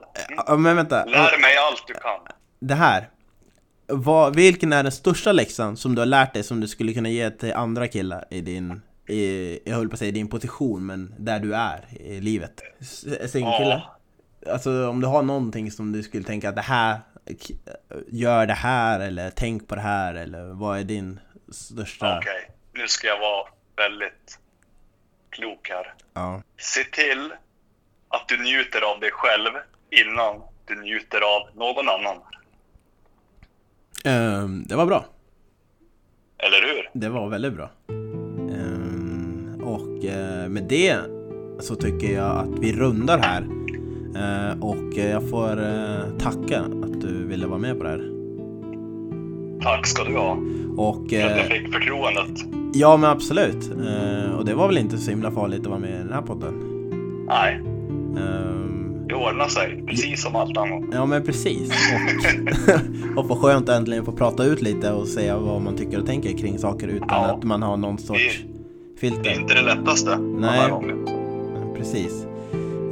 Mm. men vänta, Lär mig allt du kan. det här vad, Vilken är den största läxan som du har lärt dig som du skulle kunna ge till andra killar i din i, Jag höll på att säga din position, men där du är i livet S- Singelkillar? Ja. Alltså om du har någonting som du skulle tänka att det här Gör det här eller tänk på det här eller vad är din största... Okej, nu ska jag vara väldigt klok här. Ja. Se till att du njuter av dig själv innan du njuter av någon annan. Ehm, det var bra. Eller hur? Det var väldigt bra. Ehm, och eh, med det så tycker jag att vi rundar här. Eh, och eh, jag får eh, tacka att du ville vara med på det här. Tack ska du ha Och för att jag fick förtroendet. ja men absolut. Och det var väl inte så himla farligt att vara med i den här podden. Nej, Ehm, det ordnar sig. Precis som allt annat. Ja men precis. Och, och vad skönt att äntligen få prata ut lite och säga vad man tycker och tänker kring saker utan Ja. att man har någon sorts Det är filter. inte det lättaste Nej. Precis.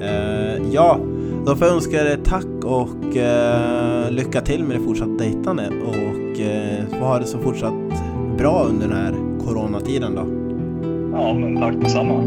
Eh, ja, då får jag önska er tack och eh, lycka till med det fortsatta dejtande och eh, få ha det så fortsatt bra under den här coronatiden då. Ja, men tack detsamma.